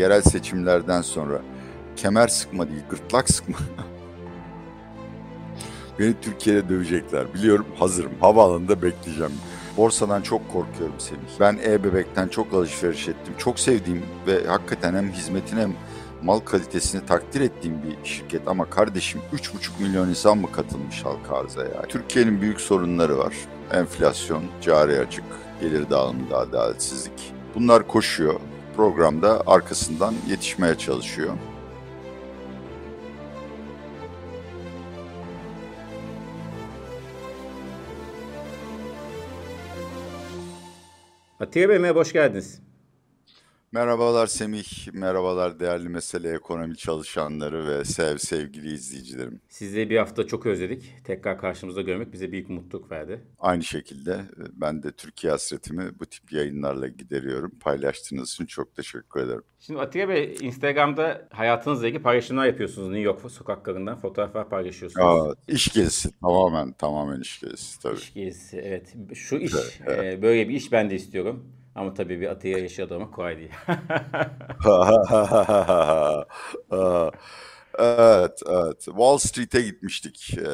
yerel seçimlerden sonra kemer sıkma değil gırtlak sıkma. Beni Türkiye'de dövecekler. Biliyorum hazırım. Havaalanında bekleyeceğim. Borsadan çok korkuyorum Semih. Ben e-bebekten çok alışveriş ettim. Çok sevdiğim ve hakikaten hem hizmetine hem mal kalitesini takdir ettiğim bir şirket ama kardeşim 3,5 milyon insan mı katılmış halka arıza ya? Türkiye'nin büyük sorunları var. Enflasyon, cari açık, gelir dağılımında adaletsizlik. Bunlar koşuyor. Programda arkasından yetişmeye çalışıyor. Atiye Bey merhaba, hoş geldiniz. Merhabalar Semih, merhabalar değerli mesele ekonomi çalışanları ve sev sevgili izleyicilerim. Sizi bir hafta çok özledik. Tekrar karşımızda görmek bize büyük mutluluk verdi. Aynı şekilde e, ben de Türkiye hasretimi bu tip yayınlarla gideriyorum. Paylaştığınız için çok teşekkür ederim. Şimdi Atiye Bey Instagram'da hayatınızla ilgili paylaşımlar yapıyorsunuz. New York sokaklarından fotoğraflar paylaşıyorsunuz. Aa, iş gezisi tamamen tamamen iş gezisi tabii. İş gezisi evet. Şu iş evet. e, böyle bir iş ben de istiyorum. Ama tabii bir Atiye yaşadı ama kolay değil. Evet, evet. Wall Street'e gitmiştik. Ee,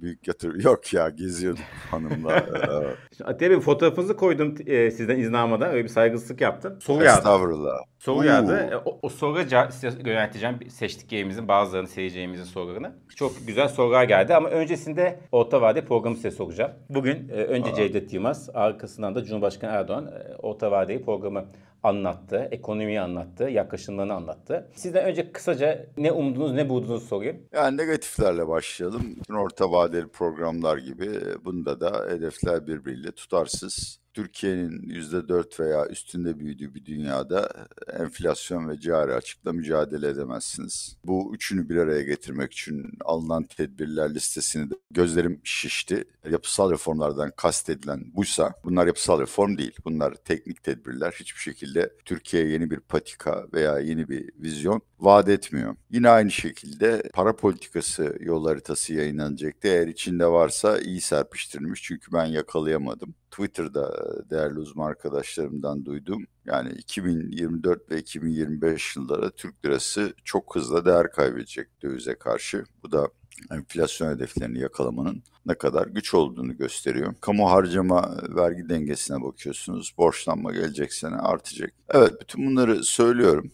büyük yatırım. Yok ya geziyorduk hanımla. evet. Atiye Bey fotoğrafınızı koydum e, sizden izin almadan. Öyle bir saygısızlık yaptım. Soru yağdı. Estağfurullah. Soru yağdı. E, o, o soruları size yönelteceğim. Seçtiklerimizin bazılarını seyircilerimizin sorularını. Çok güzel sorular geldi ama öncesinde orta vade programı size soracağım. Bugün e, önce Aa. Cevdet Yılmaz, arkasından da Cumhurbaşkanı Erdoğan e, orta vadeli programı anlattı, ekonomiyi anlattı, yaklaşımlarını anlattı. Sizden önce kısaca ne umdunuz, ne buldunuz sorayım. Yani negatiflerle başlayalım. Orta vadeli programlar gibi bunda da hedefler birbiriyle tutarsız Türkiye'nin %4 veya üstünde büyüdüğü bir dünyada enflasyon ve cari açıkla mücadele edemezsiniz. Bu üçünü bir araya getirmek için alınan tedbirler listesini de gözlerim şişti. Yapısal reformlardan kastedilen buysa bunlar yapısal reform değil. Bunlar teknik tedbirler. Hiçbir şekilde Türkiye'ye yeni bir patika veya yeni bir vizyon vaat etmiyor. Yine aynı şekilde para politikası yol haritası yayınlanacaktı. Eğer içinde varsa iyi serpiştirilmiş çünkü ben yakalayamadım. Twitter'da değerli uzman arkadaşlarımdan duydum. Yani 2024 ve 2025 yılları Türk lirası çok hızlı değer kaybedecek dövize karşı. Bu da enflasyon hedeflerini yakalamanın ne kadar güç olduğunu gösteriyor. Kamu harcama vergi dengesine bakıyorsunuz. Borçlanma gelecek sene artacak. Evet bütün bunları söylüyorum.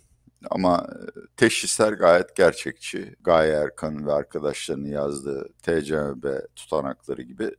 Ama teşhisler gayet gerçekçi. Gaye Erkan ve arkadaşlarının yazdığı TCMB tutanakları gibi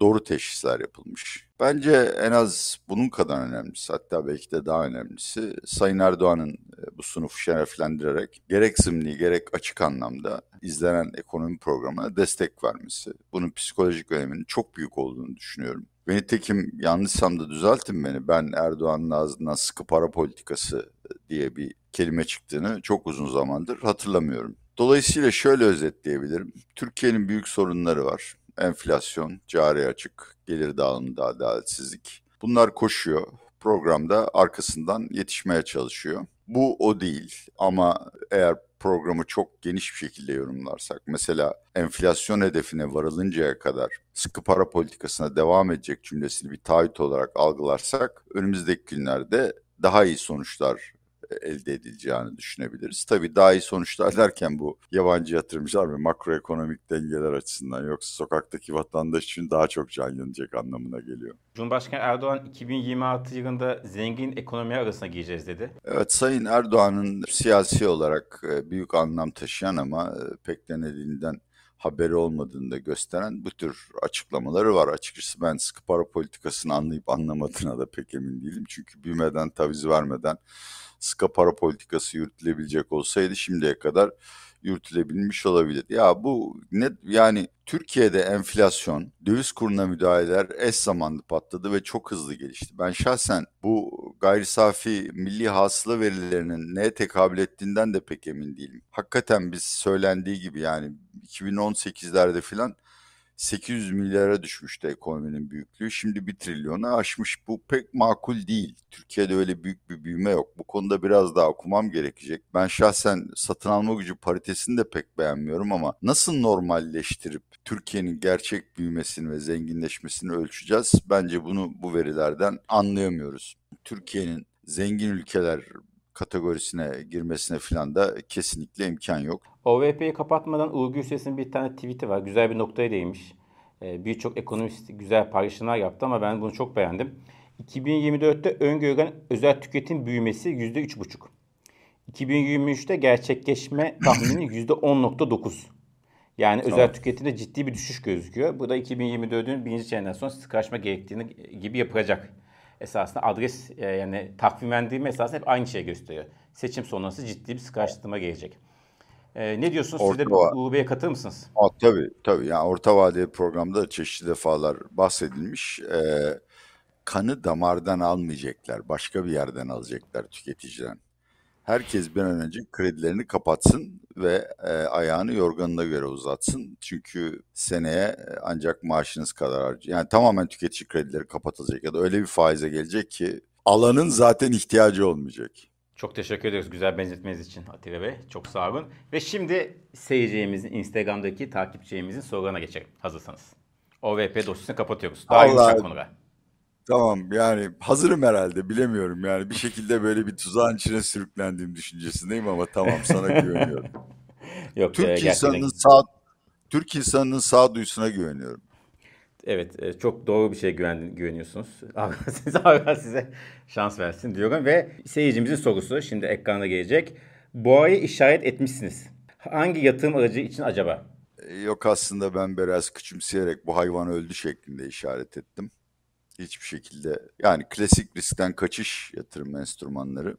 doğru teşhisler yapılmış. Bence en az bunun kadar önemlisi hatta belki de daha önemlisi Sayın Erdoğan'ın e, bu sunufu şereflendirerek gerek zımni gerek açık anlamda izlenen ekonomi programına destek vermesi. Bunun psikolojik öneminin çok büyük olduğunu düşünüyorum. Ve nitekim yanlışsam da düzeltin beni. Ben Erdoğan'ın ağzından sıkı para politikası e, diye bir kelime çıktığını çok uzun zamandır hatırlamıyorum. Dolayısıyla şöyle özetleyebilirim. Türkiye'nin büyük sorunları var enflasyon, cari açık, gelir dağılımında adaletsizlik. Bunlar koşuyor. Programda arkasından yetişmeye çalışıyor. Bu o değil ama eğer programı çok geniş bir şekilde yorumlarsak, mesela enflasyon hedefine varılıncaya kadar sıkı para politikasına devam edecek cümlesini bir taahhüt olarak algılarsak, önümüzdeki günlerde daha iyi sonuçlar elde edileceğini düşünebiliriz. Tabii daha iyi sonuçlar derken bu yabancı yatırımcılar ve makroekonomik dengeler açısından yoksa sokaktaki vatandaş için daha çok can yanacak anlamına geliyor. Cumhurbaşkanı Erdoğan 2026 yılında zengin ekonomi arasına gireceğiz dedi. Evet Sayın Erdoğan'ın siyasi olarak e, büyük anlam taşıyan ama e, pek denediğinden haberi olmadığını da gösteren bu tür açıklamaları var. Açıkçası ben sıkı para politikasını anlayıp anlamadığına da pek emin değilim. Çünkü büyümeden, taviz vermeden sıkı para politikası yürütülebilecek olsaydı şimdiye kadar yürütülebilmiş olabilir. Ya bu ne yani Türkiye'de enflasyon, döviz kuruna müdahaleler eş zamanlı patladı ve çok hızlı gelişti. Ben şahsen bu gayri safi milli hasıla verilerinin neye tekabül ettiğinden de pek emin değilim. Hakikaten biz söylendiği gibi yani 2018'lerde filan 800 milyara düşmüştü ekonominin büyüklüğü. Şimdi 1 trilyonu aşmış. Bu pek makul değil. Türkiye'de öyle büyük bir büyüme yok. Bu konuda biraz daha okumam gerekecek. Ben şahsen satın alma gücü paritesini de pek beğenmiyorum ama nasıl normalleştirip Türkiye'nin gerçek büyümesini ve zenginleşmesini ölçeceğiz? Bence bunu bu verilerden anlayamıyoruz. Türkiye'nin zengin ülkeler kategorisine girmesine falan da kesinlikle imkan yok. OVP'yi kapatmadan Uğur Gürses'in bir tane tweet'i var. Güzel bir noktaya değinmiş. Ee, Birçok ekonomist güzel paylaşımlar yaptı ama ben bunu çok beğendim. 2024'te öngörülen özel tüketim büyümesi %3,5. 2023'te gerçekleşme tahmini %10.9. Yani tamam. özel tüketimde ciddi bir düşüş gözüküyor. Bu da 2024'ün birinci çeyreğinden sonra sıkılaşma gerektiğini gibi yapacak. Esasında adres e, yani takvimlendirme esasında hep aynı şey gösteriyor. Seçim sonrası ciddi bir sıkılaştırma gelecek. Ee, ne diyorsunuz? Orta Siz de UB'ye katılır mısınız? Aa, tabii tabii. Yani orta vadeli programda çeşitli defalar bahsedilmiş. Ee, kanı damardan almayacaklar. Başka bir yerden alacaklar tüketiciden. Herkes bir an önce kredilerini kapatsın ve e, ayağını yorganına göre uzatsın. Çünkü seneye e, ancak maaşınız kadar harcı. Yani tamamen tüketici kredileri kapatılacak ya da öyle bir faize gelecek ki alanın zaten ihtiyacı olmayacak. Çok teşekkür ederiz güzel benzetmeniz için Atilla Bey. Çok sağ olun. Ve şimdi seyircimizin Instagram'daki takipçimizin sorularına geçelim hazırsanız. OVP dosyasını kapatıyoruz. Daha Allah, yumuşak konular. Tamam yani hazırım herhalde bilemiyorum yani bir şekilde böyle bir tuzağın içine sürüklendiğim düşüncesindeyim ama tamam sana güveniyorum. Yok, Türk e, insanının sağ Türk insanının sağduyusuna güveniyorum. Evet e, çok doğru bir şey güven, güveniyorsunuz. Allah size şans versin diyorum ve seyircimizin sorusu şimdi ekranda gelecek. Boğayı işaret etmişsiniz. Hangi yatırım aracı için acaba? E, yok aslında ben biraz küçümseyerek bu hayvan öldü şeklinde işaret ettim hiçbir şekilde yani klasik riskten kaçış yatırım enstrümanları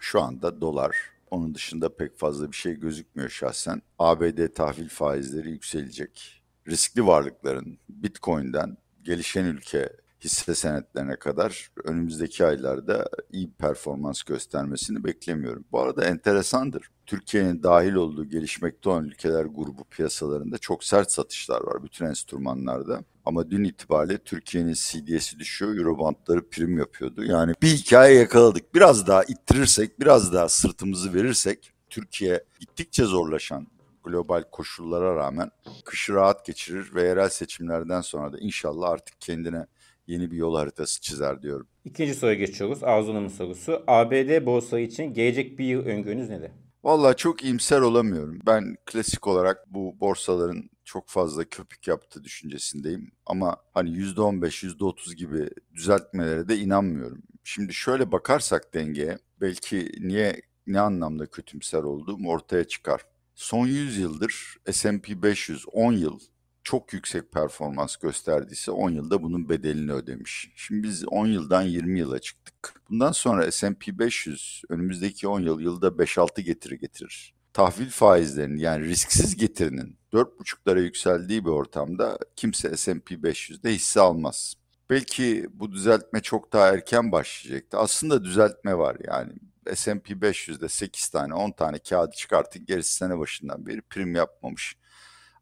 şu anda dolar. Onun dışında pek fazla bir şey gözükmüyor şahsen. ABD tahvil faizleri yükselecek. Riskli varlıkların Bitcoin'den gelişen ülke hisse senetlerine kadar önümüzdeki aylarda iyi performans göstermesini beklemiyorum. Bu arada enteresandır. Türkiye'nin dahil olduğu gelişmekte olan ülkeler grubu piyasalarında çok sert satışlar var bütün enstrümanlarda. Ama dün itibariyle Türkiye'nin CDS'i düşüyor, Eurobandları prim yapıyordu. Yani bir hikaye yakaladık. Biraz daha ittirirsek, biraz daha sırtımızı verirsek Türkiye gittikçe zorlaşan global koşullara rağmen kışı rahat geçirir ve yerel seçimlerden sonra da inşallah artık kendine yeni bir yol haritası çizer diyorum. İkinci soruya geçiyoruz. Arzu'nun sorusu. ABD borsa için gelecek bir yıl öngörünüz nedir? Valla çok iyimser olamıyorum. Ben klasik olarak bu borsaların çok fazla köpük yaptığı düşüncesindeyim. Ama hani %15, %30 gibi düzeltmelere de inanmıyorum. Şimdi şöyle bakarsak dengeye belki niye ne anlamda kötümser olduğum ortaya çıkar. Son 100 yıldır S&P 500 10 yıl çok yüksek performans gösterdiyse 10 yılda bunun bedelini ödemiş. Şimdi biz 10 yıldan 20 yıla çıktık. Bundan sonra S&P 500 önümüzdeki 10 yıl yılda 5-6 getiri getirir. Tahvil faizlerinin yani risksiz getirinin 4,5'lara yükseldiği bir ortamda kimse S&P 500'de hisse almaz. Belki bu düzeltme çok daha erken başlayacaktı. Aslında düzeltme var yani. S&P 500'de 8 tane 10 tane kağıdı çıkartın gerisi sene başından beri prim yapmamış.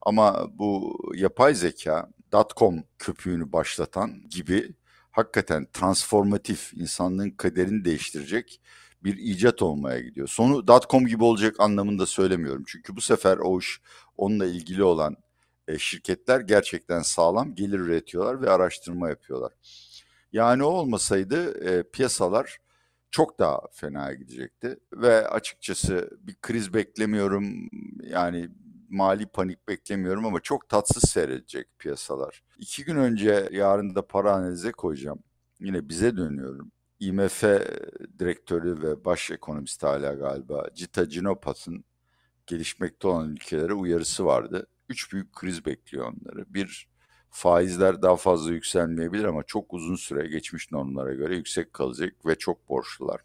Ama bu yapay zeka dotcom köpüğünü başlatan gibi hakikaten transformatif insanlığın kaderini değiştirecek bir icat olmaya gidiyor. Sonu dotcom gibi olacak anlamında söylemiyorum. Çünkü bu sefer o iş onunla ilgili olan e, şirketler gerçekten sağlam gelir üretiyorlar ve araştırma yapıyorlar. Yani o olmasaydı e, piyasalar çok daha fena gidecekti ve açıkçası bir kriz beklemiyorum. Yani mali panik beklemiyorum ama çok tatsız seyredecek piyasalar. İki gün önce yarın da para analize koyacağım. Yine bize dönüyorum. IMF direktörü ve baş ekonomist hala galiba Cita Cinopat'ın gelişmekte olan ülkelere uyarısı vardı. Üç büyük kriz bekliyor onları. Bir, faizler daha fazla yükselmeyebilir ama çok uzun süre geçmiş normlara göre yüksek kalacak ve çok borçlular.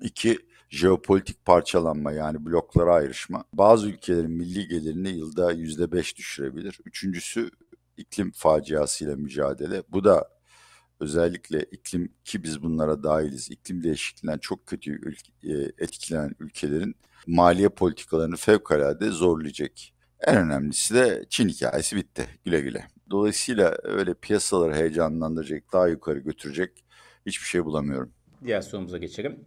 İki, jeopolitik parçalanma yani bloklara ayrışma bazı ülkelerin milli gelirini yılda yüzde beş düşürebilir. Üçüncüsü iklim faciasıyla mücadele. Bu da özellikle iklim ki biz bunlara dahiliz. İklim değişikliğinden çok kötü e, etkilenen ülkelerin maliye politikalarını fevkalade zorlayacak. En önemlisi de Çin hikayesi bitti. Güle güle. Dolayısıyla öyle piyasaları heyecanlandıracak, daha yukarı götürecek hiçbir şey bulamıyorum. Diğer sorumuza geçelim.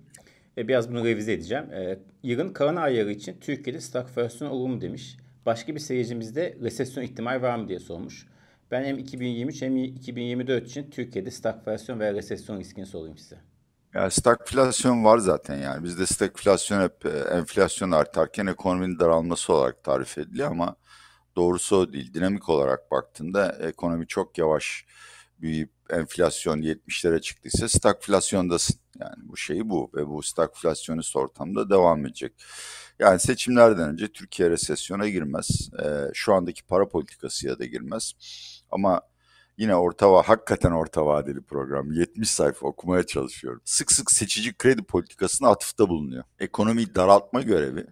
Biraz bunu revize edeceğim. Ee, yılın kalan ayları için Türkiye'de stagflasyon olur mu demiş. Başka bir seyircimiz de resesyon ihtimal var mı diye sormuş. Ben hem 2023 hem 2024 için Türkiye'de stagflasyon veya resesyon riskini sorayım size. Ya stagflasyon var zaten yani. Bizde stagflasyon hep e, enflasyon artarken ekonominin daralması olarak tarif ediliyor ama doğrusu o değil. Dinamik olarak baktığında ekonomi çok yavaş büyüyüp enflasyon 70'lere çıktıysa stagflasyondasın. Yani bu şey bu ve bu stagflasyonist ortamda devam edecek. Yani seçimlerden önce Türkiye resesyona girmez. E, şu andaki para politikasıya da girmez. Ama yine orta hakikaten orta vadeli program. 70 sayfa okumaya çalışıyorum. Sık sık seçici kredi politikasına atıfta bulunuyor. Ekonomiyi daraltma görevi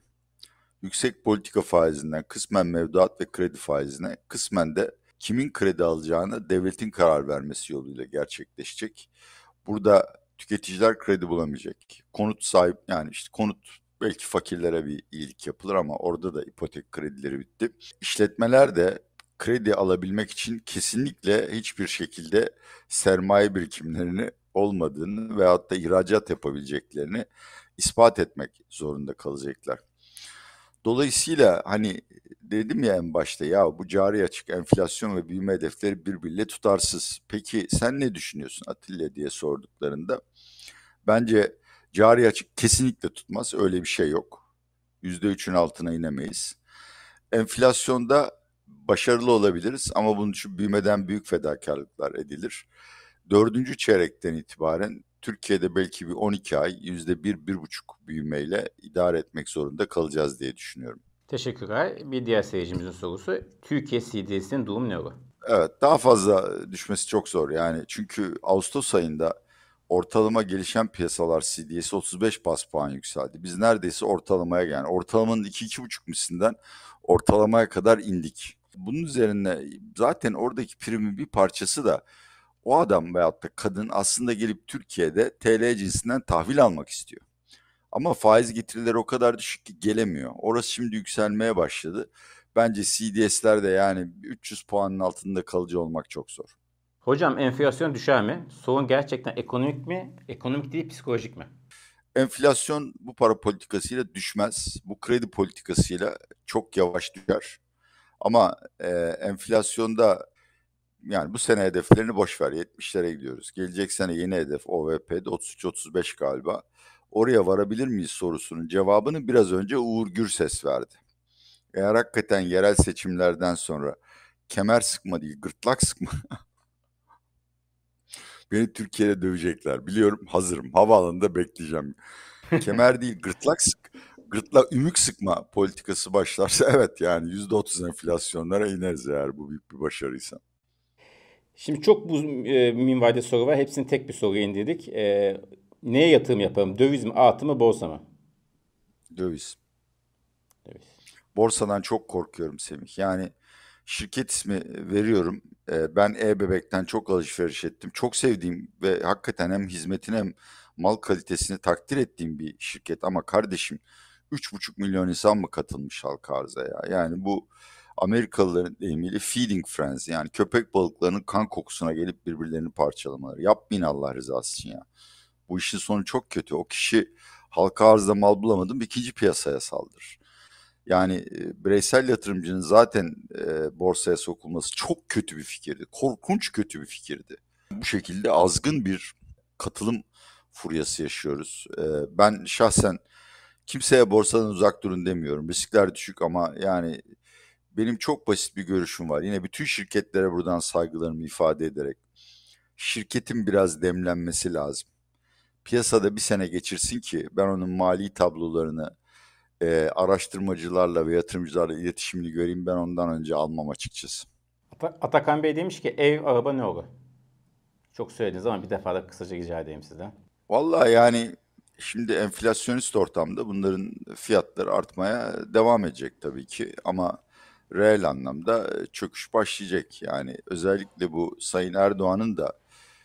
yüksek politika faizinden kısmen mevduat ve kredi faizine, kısmen de kimin kredi alacağını devletin karar vermesi yoluyla gerçekleşecek. Burada tüketiciler kredi bulamayacak. Konut sahip yani işte konut belki fakirlere bir iyilik yapılır ama orada da ipotek kredileri bitti. İşletmeler de kredi alabilmek için kesinlikle hiçbir şekilde sermaye birikimlerini olmadığını veyahut da ihracat yapabileceklerini ispat etmek zorunda kalacaklar. Dolayısıyla hani dedim ya en başta ya bu cari açık enflasyon ve büyüme hedefleri birbiriyle tutarsız. Peki sen ne düşünüyorsun Atilla diye sorduklarında bence cari açık kesinlikle tutmaz öyle bir şey yok. %3'ün altına inemeyiz. Enflasyonda başarılı olabiliriz ama bunun için büyümeden büyük fedakarlıklar edilir. Dördüncü çeyrekten itibaren Türkiye'de belki bir 12 ay yüzde bir, bir buçuk büyümeyle idare etmek zorunda kalacağız diye düşünüyorum. Teşekkürler. Bir diğer seyircimizin sorusu. Türkiye CDS'in durum ne olur? Evet daha fazla düşmesi çok zor yani. Çünkü Ağustos ayında ortalama gelişen piyasalar CDS 35 bas puan yükseldi. Biz neredeyse ortalamaya yani ortalamanın 2-2,5 mislinden ortalamaya kadar indik. Bunun üzerine zaten oradaki primin bir parçası da o adam veyahut da kadın aslında gelip Türkiye'de TL cinsinden tahvil almak istiyor. Ama faiz getirileri o kadar düşük ki gelemiyor. Orası şimdi yükselmeye başladı. Bence CDS'lerde yani 300 puanın altında kalıcı olmak çok zor. Hocam enflasyon düşer mi? Sorun gerçekten ekonomik mi? Ekonomik değil psikolojik mi? Enflasyon bu para politikasıyla düşmez. Bu kredi politikasıyla çok yavaş düşer. Ama e, enflasyonda yani bu sene hedeflerini boş ver 70'lere gidiyoruz. Gelecek sene yeni hedef OVP'de 33-35 galiba. Oraya varabilir miyiz sorusunun cevabını biraz önce Uğur Gürses verdi. Eğer hakikaten yerel seçimlerden sonra kemer sıkma değil gırtlak sıkma beni Türkiye'de dövecekler. Biliyorum hazırım. Havaalanında bekleyeceğim. Kemer değil gırtlak sık gırtlak ümük sıkma politikası başlarsa evet yani yüzde otuz enflasyonlara ineriz eğer bu büyük bir başarıysa. Şimdi çok bu e, minvalde soru var. Hepsini tek bir soruya indirdik. E, neye yatırım yapalım? Döviz mi, altın mı, borsa mı? Döviz. Döviz. Borsadan çok korkuyorum Semih. Yani şirket ismi veriyorum. E, ben e-bebekten çok alışveriş ettim. Çok sevdiğim ve hakikaten hem hizmetini hem mal kalitesini takdir ettiğim bir şirket. Ama kardeşim 3,5 milyon insan mı katılmış halka arıza ya? Yani bu Amerikalıların deyimiyle feeding frenzy yani köpek balıklarının kan kokusuna gelip birbirlerini parçalamaları. Yapmayın Allah rızası için ya. Bu işin sonu çok kötü. O kişi halka arzda mal bulamadım ikinci piyasaya saldırır. Yani e, bireysel yatırımcının zaten e, borsaya sokulması çok kötü bir fikirdi. Korkunç kötü bir fikirdi. Bu şekilde azgın bir katılım furyası yaşıyoruz. E, ben şahsen kimseye borsadan uzak durun demiyorum. Riskler düşük ama yani benim çok basit bir görüşüm var. Yine bütün şirketlere buradan saygılarımı ifade ederek şirketin biraz demlenmesi lazım. Piyasada bir sene geçirsin ki ben onun mali tablolarını e, araştırmacılarla ve yatırımcılarla iletişimini göreyim. Ben ondan önce almam açıkçası. Atakan Bey demiş ki ev, araba ne olur? Çok söylediniz ama bir defa da kısaca rica edeyim sizden. Vallahi yani şimdi enflasyonist ortamda bunların fiyatları artmaya devam edecek tabii ki ama reel anlamda e, çöküş başlayacak. Yani özellikle bu Sayın Erdoğan'ın da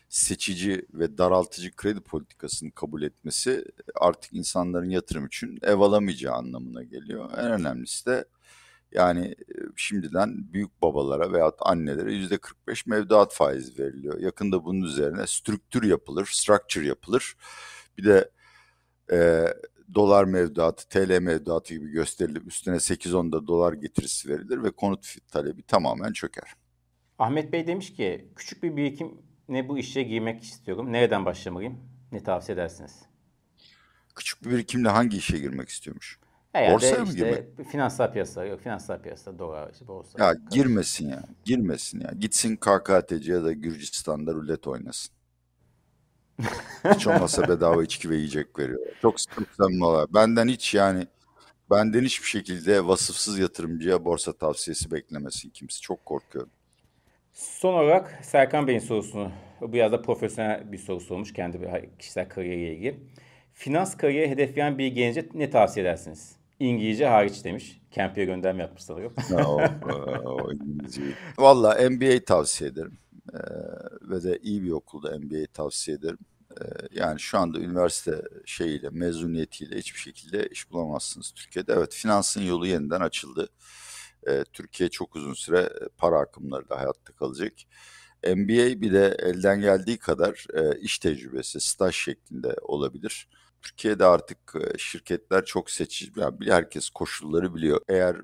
seçici ve daraltıcı kredi politikasını kabul etmesi artık insanların yatırım için ev alamayacağı anlamına geliyor. En önemlisi de yani e, şimdiden büyük babalara veya annelere yüzde 45 mevduat faizi veriliyor. Yakında bunun üzerine strüktür yapılır, structure yapılır. Bir de e, dolar mevduatı, TL mevduatı gibi gösterilip üstüne 8-10 da dolar getirisi verilir ve konut talebi tamamen çöker. Ahmet Bey demiş ki küçük bir birikim ne bu işe girmek istiyorum. Nereden başlamalıyım? Ne tavsiye edersiniz? Küçük bir birikimle hangi işe girmek istiyormuş? Herhalde Borsaya mı işte girmek? finansal piyasalar yok. Finansal piyasa, dolar, işte borsa. Ya girmesin ya. Girmesin ya. Gitsin KKTC ya da Gürcistan'da rulet oynasın. Hiç olmazsa bedava içki ve yiyecek veriyor. Çok olay. Benden hiç yani benden hiçbir şekilde vasıfsız yatırımcıya borsa tavsiyesi beklemesin kimse. Çok korkuyorum. Son olarak Serkan Bey'in sorusunu, bu biraz da profesyonel bir soru sormuş kendi bir kişisel kariyeriyle ilgili. Finans kariyeri hedefleyen bir gence ne tavsiye edersiniz? İngilizce hariç demiş. Camp'e gönderme yapmış sanırım. Ya, o, o İngilizceyi. Valla MBA tavsiye ederim. Ve de iyi bir okulda MBA tavsiye ederim. Yani şu anda üniversite şeyiyle, mezuniyetiyle hiçbir şekilde iş bulamazsınız Türkiye'de. Evet, finansın yolu yeniden açıldı. Türkiye çok uzun süre para akımları da hayatta kalacak. MBA bir de elden geldiği kadar iş tecrübesi, staj şeklinde olabilir. Türkiye'de artık şirketler çok seçici, yani herkes koşulları biliyor. Eğer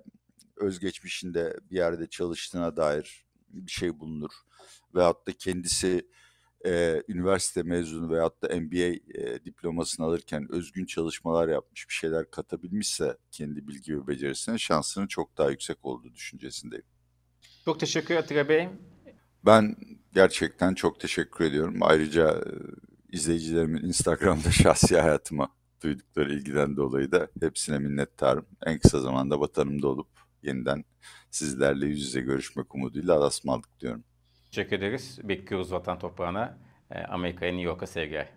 özgeçmişinde bir yerde çalıştığına dair bir şey bulunur veyahut da kendisi e, üniversite mezunu veyahut da MBA e, diplomasını alırken özgün çalışmalar yapmış, bir şeyler katabilmişse kendi bilgi ve becerisine şansının çok daha yüksek olduğu düşüncesindeyim. Çok teşekkür ederim Bey. Ben gerçekten çok teşekkür ediyorum. Ayrıca e, izleyicilerimin Instagram'da şahsi hayatıma duydukları ilgiden dolayı da hepsine minnettarım. En kısa zamanda vatanımda olup yeniden sizlerle yüz yüze görüşmek umuduyla alasmaldık diyorum. Teşekkür ederiz. Bekliyoruz vatan toprağına. Amerika'ya, New York'a sevgiler.